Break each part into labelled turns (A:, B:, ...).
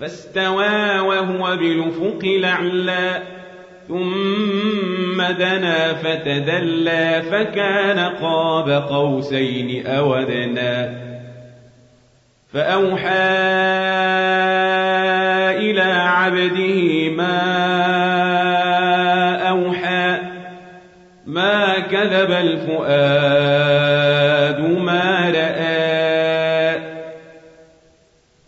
A: فاستوى وهو بالأفق الأعلى ثم دنا فتدلى فكان قاب قوسين أو أدنى. فأوحى إلى عبده ما أوحى ما كذب الفؤاد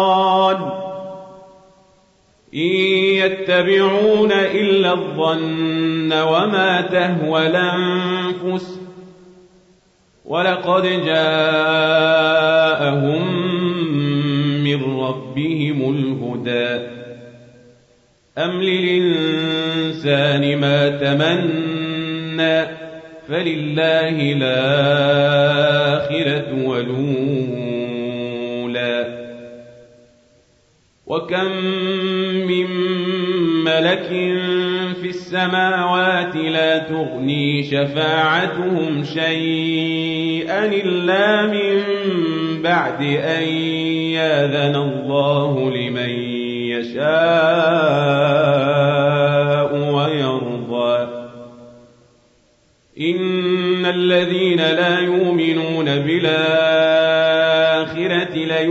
A: سلطان إن يتبعون إلا الظن وما تهوى الأنفس ولقد جاءهم من ربهم الهدى. أم للإنسان ما تمنى؟ فلله الآخرة ولولا وكم من ملك في السماوات لا تغني شفاعتهم شيئا إلا من بعد أن ياذن الله لمن يشاء ويرضى إن الذين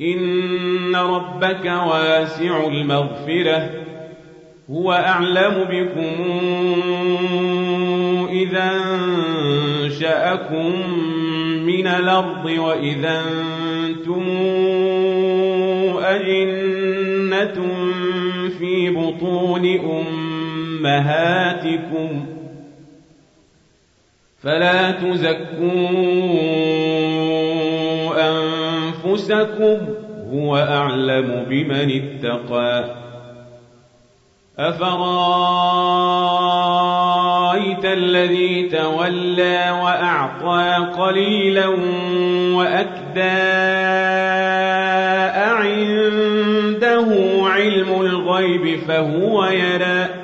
A: إن ربك واسع المغفرة هو أعلم بكم إذا انشأكم من الأرض وإذا أنتم أجنة في بطون أمهاتكم فلا تزكون أنفسكم هو أعلم بمن اتقى. أفرأيت الذي تولى وأعطى قليلا وأكدى أعنده علم الغيب فهو يرى.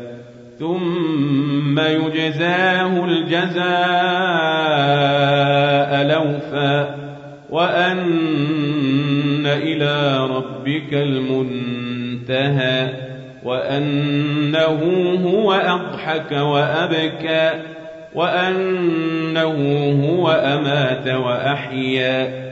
A: ثم يجزاه الجزاء لوفا وأن إلى ربك المنتهى وأنه هو أضحك وأبكى وأنه هو أمات وأحيا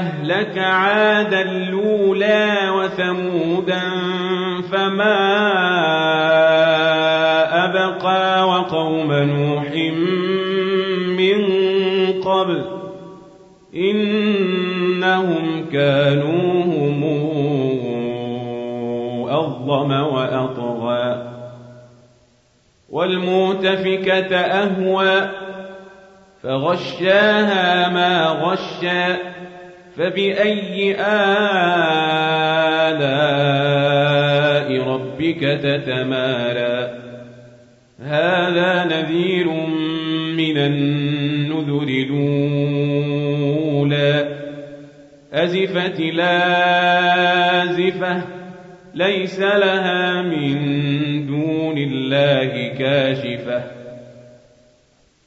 A: أهلك عادا الأولى وثمودا فما أبقى وقوم نوح من قبل إنهم كانوا هم أظلم وأطغى والمؤتفكة أهوى فغشاها ما غشى فبأي آلاء ربك تتمارى؟ هذا نذير من النذر الأولى. أزفت لازفة ليس لها من دون الله كاشفة.